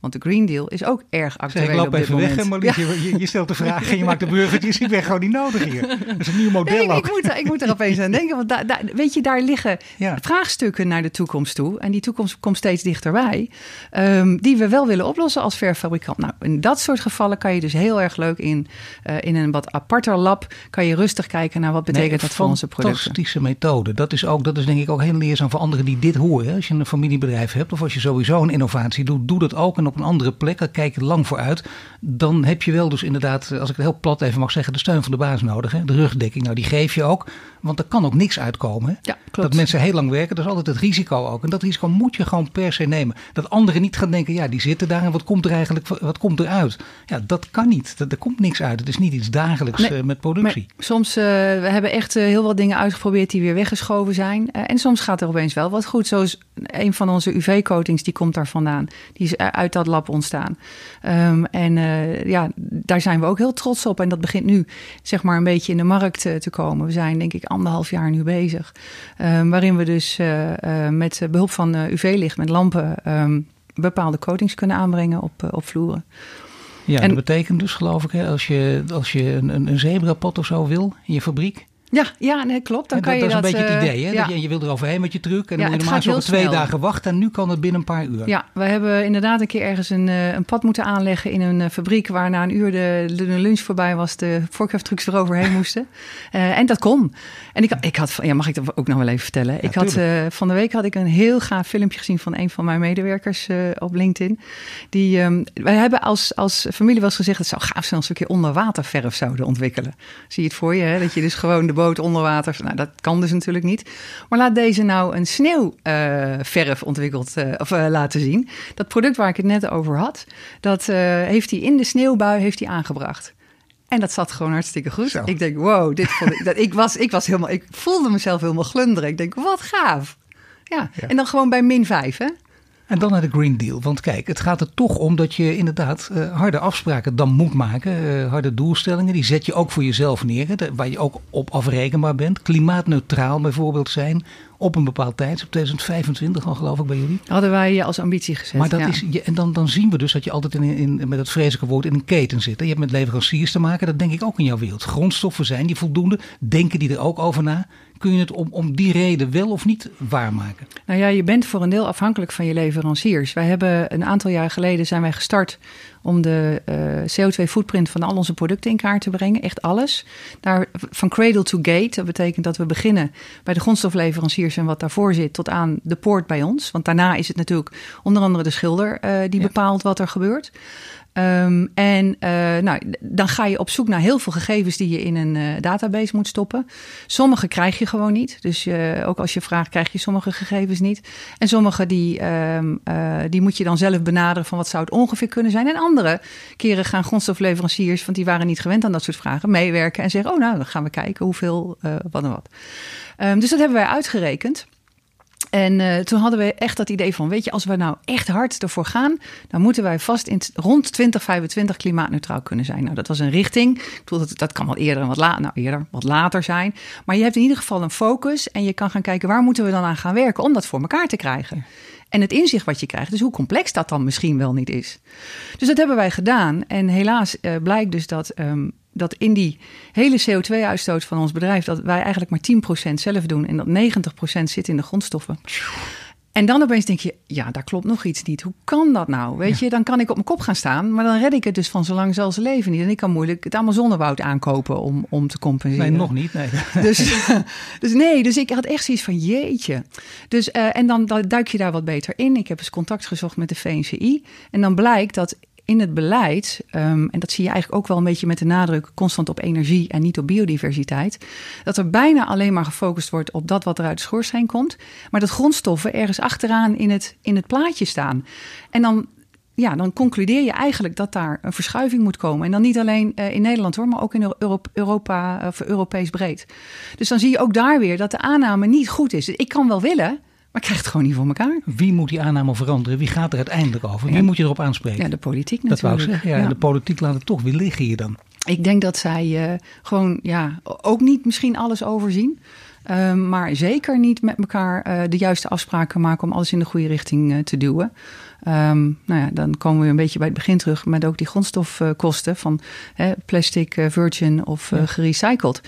Want de Green Deal is ook erg actueel zeg, ik loop op dit even moment. weg, Marlies. Ja. Je, je, stelt de vraag en je maakt de bruggetjes. Ik ben gewoon niet nodig hier. Dat is een nieuw model nee, ook. Ik moet, er, ik moet er opeens aan denken. Want daar, daar, weet je, daar liggen ja. vraagstukken naar de toekomst toe. En die toekomst komt steeds dichterbij. Um, die we wel willen oplossen als verfabrikant. Nou, in dat soort gevallen kan je dus heel erg leuk in, uh, in een wat aparter lab... kan je rustig kijken naar wat betekent nee, dat voor onze producten. Fantastische methode. Dat is, ook, dat is denk ik ook heel leerzaam voor anderen die dit horen. Als je een familiebedrijf hebt of als je sowieso een innovatie doet... doe dat ook en op een andere plek plek, kijk je lang vooruit. Dan heb je wel dus inderdaad, als ik het heel plat even mag zeggen, de steun van de baas nodig. Hè? De rugdekking, nou die geef je ook. Want er kan ook niks uitkomen. Hè? Ja, klopt. Dat mensen heel lang werken, dat is altijd het risico ook. En dat risico moet je gewoon per se nemen. Dat anderen niet gaan denken, ja die zitten daar en wat komt er eigenlijk, wat komt eruit? Ja, dat kan niet. Dat, er komt niks uit. Het is niet iets dagelijks Nee, uh, met productie. Maar soms, uh, we hebben echt uh, heel wat dingen uitgeprobeerd die weer weggeschoven zijn. Uh, en soms gaat er opeens wel wat goed. Zoals een van onze UV-coatings, die komt daar vandaan. Die is uit dat lab ontstaan. Um, en ja, daar zijn we ook heel trots op. En dat begint nu zeg maar een beetje in de markt te komen. We zijn denk ik anderhalf jaar nu bezig. Um, waarin we dus met behulp van UV-licht, met lampen... Um, bepaalde coatings kunnen aanbrengen op, op vloeren. Ja, en, dat betekent dus geloof ik, hè, als je, als je een, een zebrapad of zo wil in je fabriek. Ja, ja nee, klopt. Dan Ja, kan dat, je dat is een beetje het uh, idee. Hè? ja. Dat je, je wil er overheen met je truck. En Ja, dan moet je normaal twee dagen wachten. En nu kan het binnen een paar uur. Ja, we hebben inderdaad een keer ergens een, eh, een pad moeten aanleggen in een eh, fabriek waar na een uur de, de lunch voorbij was, de vorkheftrucks eroverheen moesten. Eh, en dat kon. En ik, ik had, ja, mag ik dat ook nog wel even vertellen? ik had, eh, van de week had ik een heel gaaf filmpje gezien van een van mijn medewerkers eh, op LinkedIn. Die, ehm, wij hebben als, als familie wel eens gezegd, het zou gaaf zijn als we een keer onderwaterverf zouden ontwikkelen. Zie je het voor je, hè? dat je dus gewoon de boot onder water, nou dat kan dus natuurlijk niet. Maar laat deze nou een sneeuwverf ontwikkeld eh, of eh, laten zien. Dat product waar ik het net over had, dat eh, heeft hij in de sneeuwbui heeft hij aangebracht. En dat zat gewoon hartstikke goed. Zo. Ik denk, wow, dit vond ik, dat, ik, was, ik was helemaal, ik voelde mezelf helemaal glunderen. Ik denk, wat gaaf. Ja, Ja. en dan gewoon bij min 5, hè? En dan naar de Green Deal. Want kijk, het gaat er toch om dat je inderdaad eh, harde afspraken dan moet maken. eh, harde doelstellingen. Die zet je ook voor jezelf neer. Waar je ook op afrekenbaar bent. Klimaatneutraal bijvoorbeeld zijn. Op een bepaald tijd. Op 2025 al geloof ik bij jullie. Hadden wij als ambitie gezet. Maar dat ja. is, je- en dan, dan zien we dus dat je altijd in, in, met het vreselijke woord in een keten zit. Je hebt met leveranciers te maken, dat denk ik ook in jouw wereld. Grondstoffen zijn die voldoende, denken die er ook over na. Kun je het om, om die reden wel of niet waarmaken? Nou ja, je bent voor een deel afhankelijk van je leveranciers. Wij hebben een aantal jaar geleden zijn wij gestart om de eh, CO2-footprint van al onze producten in kaart te brengen. Echt alles. Daar, van cradle to gate. Dat betekent dat we beginnen bij de grondstofleveranciers en wat daarvoor zit, tot aan de poort bij ons. Want daarna is het natuurlijk onder andere de schilder eh, die Ja. bepaalt wat er gebeurt. Ehm, en eh, nou, dan ga je op zoek naar heel veel gegevens die je in een eh, database moet stoppen. Sommige krijg je gewoon niet. Dus ook als je vraagt, krijg je sommige gegevens niet. En sommige die, ehm, eh, die moet je dan zelf benaderen van wat zou het ongeveer kunnen zijn. En andere keren gaan grondstofleveranciers, want die waren niet gewend aan dat soort vragen, meewerken en zeggen, oh nou, dan gaan we kijken hoeveel, wat en wat. Ehm, dus dat hebben wij uitgerekend. En eh, toen hadden we echt dat idee van, weet je, als we nou echt hard ervoor gaan, dan moeten wij vast in rond 2025 klimaatneutraal kunnen zijn. Nou, dat was een richting. Ik bedoel, dat, dat kan wat eerder en wat later, nou eerder, wat later zijn. Maar je hebt in ieder geval een focus en je kan gaan kijken waar moeten we dan aan gaan werken om dat voor elkaar te krijgen. En het inzicht wat je krijgt, dus hoe complex dat dan misschien wel niet is. Dus dat hebben wij gedaan. En helaas eh, blijkt dus dat, ehm, dat in die hele CO2-uitstoot van ons bedrijf, dat wij eigenlijk maar 10% zelf doen en dat 90% zit in de grondstoffen. En dan opeens denk je, ja, daar klopt nog iets niet. Hoe kan dat nou? Weet je, dan kan ik op mijn kop gaan staan, maar dan red ik het dus van zolang zal ze leven niet. En ik kan moeilijk het Amazonewoud aankopen om, om te compenseren. Nee, nog niet. Nee. Dus, dus nee, dus ik had echt zoiets van jeetje. Dus, uh, en dan, dan duik je daar wat beter in. Ik heb eens contact gezocht met de VNCI. En dan blijkt dat in het beleid, um, en dat zie je eigenlijk ook wel een beetje met de nadruk constant op energie en niet op biodiversiteit, dat er bijna alleen maar gefocust wordt op dat wat er uit de schoorsteen komt, maar dat grondstoffen ergens achteraan in het, in het plaatje staan. En dan ja, dan concludeer je eigenlijk dat daar een verschuiving moet komen. En dan niet alleen uh, in Nederland hoor, maar ook in Europa, Europa of Europees breed. Dus dan zie je ook daar weer dat de aanname niet goed is. Ik kan wel willen, maar krijgt het gewoon niet voor elkaar. Wie moet die aanname veranderen? Wie gaat er uiteindelijk over? Wie moet je erop aanspreken? Ja, de politiek natuurlijk. Dat wou ik zeggen. Ja, ja. De politiek laat het toch weer liggen hier dan. Ik denk dat zij uh, gewoon ja, ook niet misschien alles overzien. Uh, maar zeker niet met elkaar uh, de juiste afspraken maken om alles in de goede richting uh, te duwen. Um, nou ja, dan komen we een beetje bij het begin terug met ook die grondstofkosten van hè, plastic, virgin of ja. gerecycled.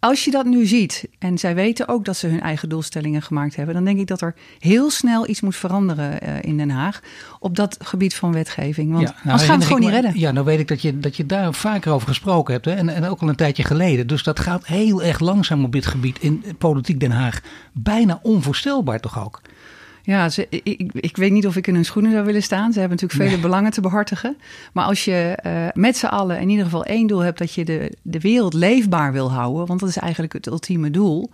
Als je dat nu ziet, en zij weten ook dat ze hun eigen doelstellingen gemaakt hebben, dan denk ik dat er heel snel iets moet veranderen uh, in Den Haag op dat gebied van wetgeving. Want ja, nou, anders gaan we het gewoon niet redden. Ja, nou weet ik dat je, dat je daar vaker over gesproken hebt hè, en, en ook al een tijdje geleden. Dus dat gaat heel erg langzaam op dit gebied in politiek Den Haag. Bijna onvoorstelbaar toch ook? Ja, ze, ik, ik, weet niet of ik in hun schoenen zou willen staan. Ze hebben natuurlijk vele nee. belangen te behartigen. Maar als je uh, met z'n allen in ieder geval één doel hebt... dat je de, de wereld leefbaar wil houden... want dat is eigenlijk het ultieme doel...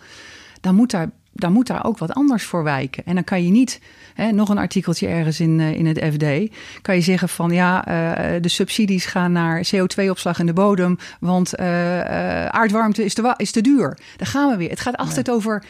dan moet daar, dan moet daar ook wat anders voor wijken. En dan kan je niet, hè, nog een artikeltje ergens in, uh, in het FD... kan je zeggen van ja, uh, de subsidies gaan naar CO2-opslag in de bodem... want aardwarmte is te, is te duur. Daar gaan we weer. Het gaat altijd nee. over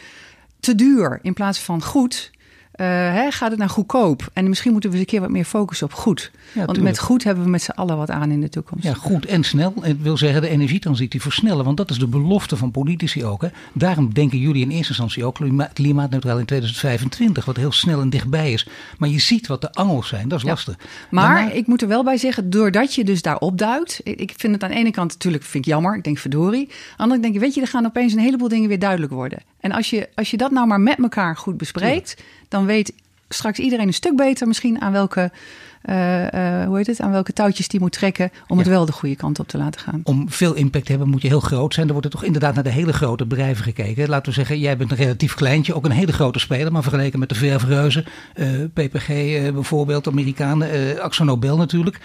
te duur in plaats van goed... Uh, hè, gaat het naar goedkoop? En misschien moeten we eens een keer wat meer focussen op goed. Ja, Want tuurlijk. met goed hebben we met z'n allen wat aan in de toekomst. Ja, goed en snel. Het wil zeggen de energietransitie versnellen. Want dat is de belofte van politici ook. Hè. Daarom denken jullie in eerste instantie ook klimaatneutraal in 2025. Wat heel snel en dichtbij is. Maar je ziet wat de angels zijn. Dat is ja. lastig. Maar Daarna... ik moet er wel bij zeggen, doordat je dus daar opduikt. Ik vind het aan de ene kant natuurlijk vind ik jammer. Ik denk verdorie. Aan de andere kant denk je, weet je, er gaan opeens een heleboel dingen weer duidelijk worden. En als je, als je dat nou maar met elkaar goed bespreekt, ja. dan weet straks iedereen een stuk beter misschien aan welke, uh, uh, hoe heet het, aan welke touwtjes die moet trekken om ja. het wel de goede kant op te laten gaan. Om veel impact te hebben moet je heel groot zijn. Er wordt er toch inderdaad naar de hele grote bedrijven gekeken. Laten we zeggen, jij bent een relatief kleintje, ook een hele grote speler, maar vergeleken met de verfreuzen, uh, PPG bijvoorbeeld, Amerikanen, Axo Nobel natuurlijk.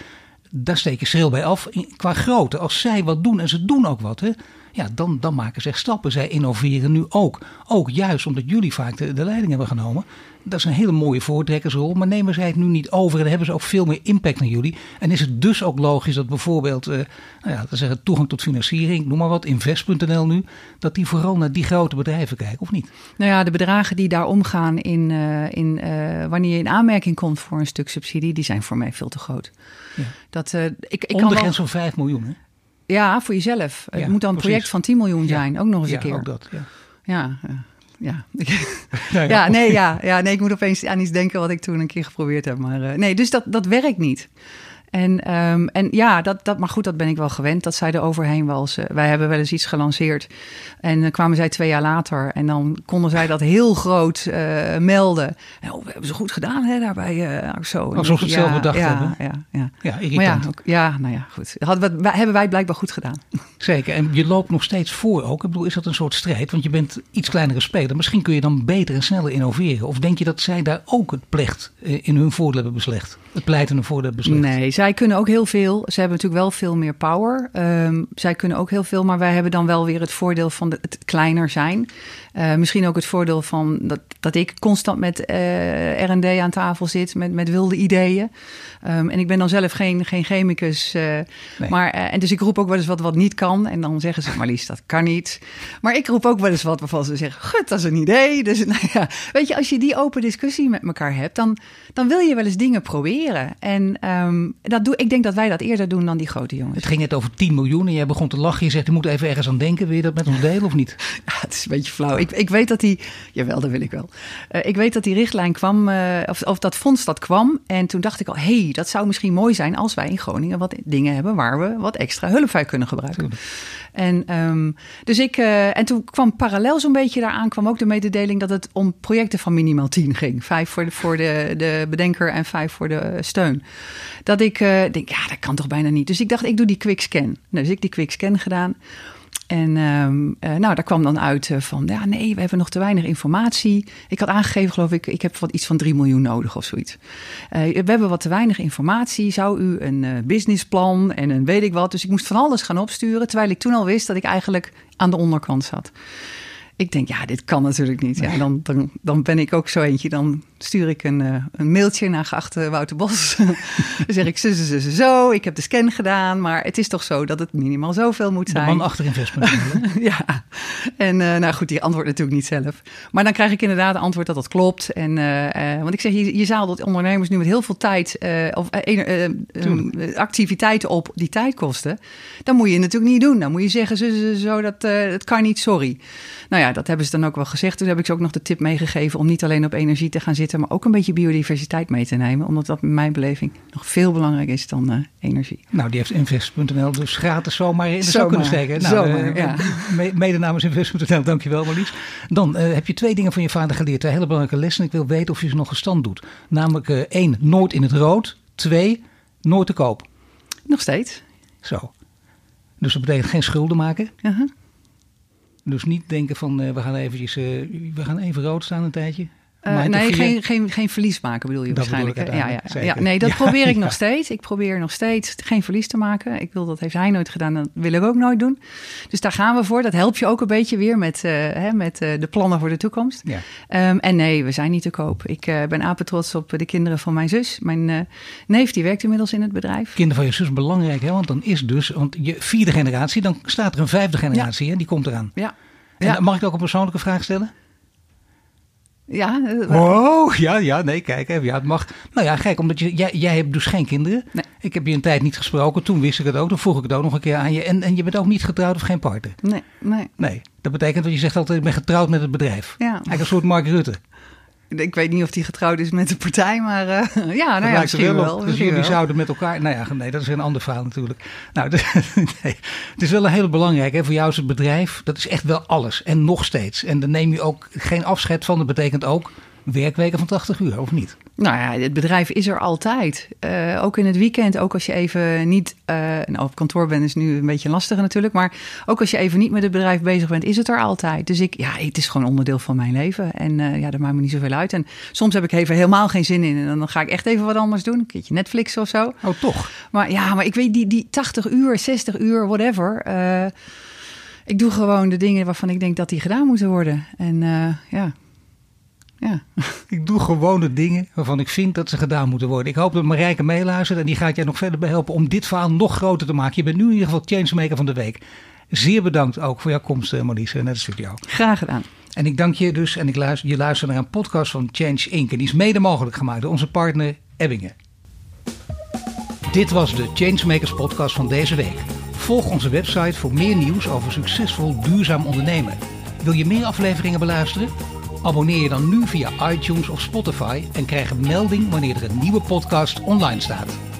Daar steek je schril bij af qua grootte. Als zij wat doen, en ze doen ook wat, hè, ja, dan, dan maken ze echt stappen. Zij innoveren nu ook. Ook juist omdat jullie vaak de, de leiding hebben genomen. Dat is een hele mooie voortrekkersrol. Maar nemen zij het nu niet over en hebben ze ook veel meer impact naar jullie. En is het dus ook logisch dat bijvoorbeeld uh, nou ja, zeggen, toegang tot financiering, noem maar wat, invest.nl nu, dat die vooral naar die grote bedrijven kijken, of niet? Nou ja, de bedragen die daar omgaan in, uh, in, uh, wanneer je in aanmerking komt voor een stuk subsidie, die zijn voor mij veel te groot. Ja. Dat, ik, ik Om de grens van 5 miljoen, hè? Ja, voor jezelf. Ja, het moet dan een project van 10 miljoen zijn, ook nog eens een keer. Ook dat, ja. Ja, ja. ja. ja, nee, ja, ja, nee, ik moet opeens aan iets denken wat ik toen een keer geprobeerd heb. Maar uh, nee, dus dat, dat werkt niet. En, um, en ja, dat, dat, maar goed, dat ben ik wel gewend. Dat zij er overheen was. Uh, wij hebben wel eens iets gelanceerd. En dan kwamen zij twee jaar later. En dan konden zij dat heel groot uh, melden. En, oh, we hebben ze goed gedaan hè, daarbij. Uh, zo. Alsof ze het ja, zelf bedacht ja, hebben. Ja, ja. ja, maar ja, ook, ja, nou ja, goed. Dat we, hebben wij blijkbaar goed gedaan. Zeker. En je loopt nog steeds voor ook. Ik bedoel, is dat een soort strijd? Want je bent iets kleinere speler. Misschien kun je dan beter en sneller innoveren. Of denk je dat zij daar ook het plecht in hun voordeel hebben beslecht? Het pleit in hun voordeel beslecht? Nee, zij kunnen ook heel veel. Ze hebben natuurlijk wel veel meer power. Um, zij kunnen ook heel veel, maar wij hebben dan wel weer het voordeel van de, het kleiner zijn. Uh, misschien ook het voordeel van dat, dat ik constant met uh, R&D aan tafel zit, met, met wilde ideeën. Um, en ik ben dan zelf geen, geen chemicus. Uh, nee. maar, en dus ik roep ook wel eens wat wat niet kan. En dan zeggen ze, Marlies, dat kan niet. Maar ik roep ook wel eens wat waarvan ze zeggen, gut, dat is een idee. Dus nou ja, weet je, als je die open discussie met elkaar hebt, dan, dan wil je wel eens dingen proberen. En um, dat doe, ik denk dat wij dat eerder doen dan die grote jongens. Het ging net over 10 miljoen en jij begon te lachen. Je zegt, je moet even ergens aan denken. Wil je dat met ons delen of niet? Ja, het is een beetje flauw. Ik, ik weet dat die, jawel, dat wil ik wel. Uh, ik weet dat die richtlijn kwam, uh, of, of dat fonds dat kwam. En toen dacht ik al, hé, hey, dat zou misschien mooi zijn als wij in Groningen wat dingen hebben waar we wat extra hulp bij kunnen gebruiken. En, um, dus ik, uh, en toen kwam parallel zo'n beetje daaraan, kwam ook de mededeling dat het om projecten van minimaal tien ging. Vijf voor de, voor de, de bedenker en vijf voor de steun. Dat ik denk, ja, dat kan toch bijna niet. Dus ik dacht, ik doe die quick scan. Dus ik die quick scan gedaan. En um, uh, nou, daar kwam dan uit uh, van, ja, nee, we hebben nog te weinig informatie. Ik had aangegeven, geloof ik, ik heb wat iets van 3 miljoen nodig of zoiets. Uh, we hebben wat te weinig informatie. Zou u een businessplan en een weet ik wat. Dus ik moest van alles gaan opsturen, terwijl ik toen al wist dat ik eigenlijk aan de onderkant zat. Ik denk, ja, dit kan natuurlijk niet. Ja, dan, dan, dan ben ik ook zo eentje. Dan stuur ik een, uh, een mailtje naar geachte Wouter Bos. dan zeg ik zo, zo, zo, zo, ik heb de scan gedaan. Maar het is toch zo dat het minimaal zoveel moet zijn. De man achter investment. ja, en uh, nou goed, die antwoordt natuurlijk niet zelf. Maar dan krijg ik inderdaad een antwoord dat dat klopt. En, uh, want ik zeg, je, je zadelt ondernemers nu met heel veel tijd... of activiteiten op die tijd kosten. Dan moet je natuurlijk niet doen. Dan moet je zeggen, zo, zo, zo dat het kan niet, sorry. Nou ja, dat hebben ze dan ook wel gezegd. Toen heb ik ze ook nog de tip meegegeven om niet alleen op energie te gaan zitten, maar ook een beetje biodiversiteit mee te nemen. Omdat dat in mijn beleving nog veel belangrijker is dan uh, energie. Nou, die heeft Invest.nl dus gratis zomaar in de zak kunnen steken. Nou, zomaar, uh, ja. Mede namens Invest.nl, dankjewel Marlies. Dan uh, heb je twee dingen van je vader geleerd. Twee hele belangrijke lessen. Ik wil weten of je ze nog gestand doet. Namelijk één, nooit in het rood. Twee, nooit te koop. Nog steeds. Zo. Dus dat betekent geen schulden maken. Uh -huh. Dus niet denken van uh, we gaan eventjes, uh, we gaan even rood staan een tijdje. Uh, nee, geen, geen, geen verlies maken bedoel je dat waarschijnlijk. Bedoel ja, ja, ja, nee, dat ja, probeer ik nog steeds. Ik probeer nog steeds geen verlies te maken. Ik wil dat heeft hij nooit gedaan, dat wil ik ook nooit doen. Dus daar gaan we voor. Dat helpt je ook een beetje weer met, hè, met de plannen voor de toekomst. Ja. Um, en nee, we zijn niet te koop. Ik ben apetrots op de kinderen van mijn zus. Mijn neef die werkt inmiddels in het bedrijf. Kinderen van je zus belangrijk, hè? want dan is dus, want je vierde generatie, dan staat er een vijfde generatie en die komt eraan. Ja. En ja. mag ik ook een persoonlijke vraag stellen? Ja. Oh, ja, ja, nee, kijk, ja, het mag. Nou ja, gek, omdat je, jij, jij hebt dus geen kinderen. Nee. Ik heb je een tijd niet gesproken, toen wist ik het ook, toen vroeg ik het ook nog een keer aan je. En, en je bent ook niet getrouwd of geen partner? Nee, nee. Nee, dat betekent dat je zegt altijd, ik ben getrouwd met het bedrijf. Ja. Eigenlijk een soort Mark Rutte. Ik weet niet of die getrouwd is met de partij, maar uh, ja, nou ja, misschien wel. Dus jullie wel. zouden met elkaar... Nou ja, nee, dat is een ander verhaal natuurlijk. Nou, nee, het is wel een hele belangrijk. Hè? Voor jou is het bedrijf, dat is echt wel alles. En nog steeds. En dan neem je ook geen afscheid van. Dat betekent ook werkweken van 80 uur, of niet? Nou ja, het bedrijf is er altijd. Uh, ook in het weekend, ook als je even niet uh, nou, op kantoor bent, is nu een beetje lastiger natuurlijk. Maar ook als je even niet met het bedrijf bezig bent, is het er altijd. Dus ik, ja, het is gewoon onderdeel van mijn leven. En uh, ja, dat maakt me niet zoveel uit. En soms heb ik even helemaal geen zin in. En dan ga ik echt even wat anders doen. Een keertje Netflix of zo. Oh, toch? Maar ja, maar ik weet die, die 80 uur, 60 uur, whatever. ik doe gewoon de dingen waarvan ik denk dat die gedaan moeten worden. En ja. Ja. Ik doe gewone dingen waarvan ik vind dat ze gedaan moeten worden. Ik hoop dat Marijke meeluistert en die gaat jij nog verder bij helpen om dit verhaal nog groter te maken. Je bent nu in ieder geval Changemaker van de Week. Zeer bedankt ook voor jouw komst, Marlies, naar de studio. Graag gedaan. En ik dank je dus en ik luister, je luistert naar een podcast van Change Inc. En die is mede mogelijk gemaakt door onze partner Ebbingen. Dit was de Changemakers podcast van deze week. Volg onze website voor meer nieuws over succesvol duurzaam ondernemen. Wil je meer afleveringen beluisteren? Abonneer je dan nu via iTunes of Spotify en krijg een melding wanneer er een nieuwe podcast online staat.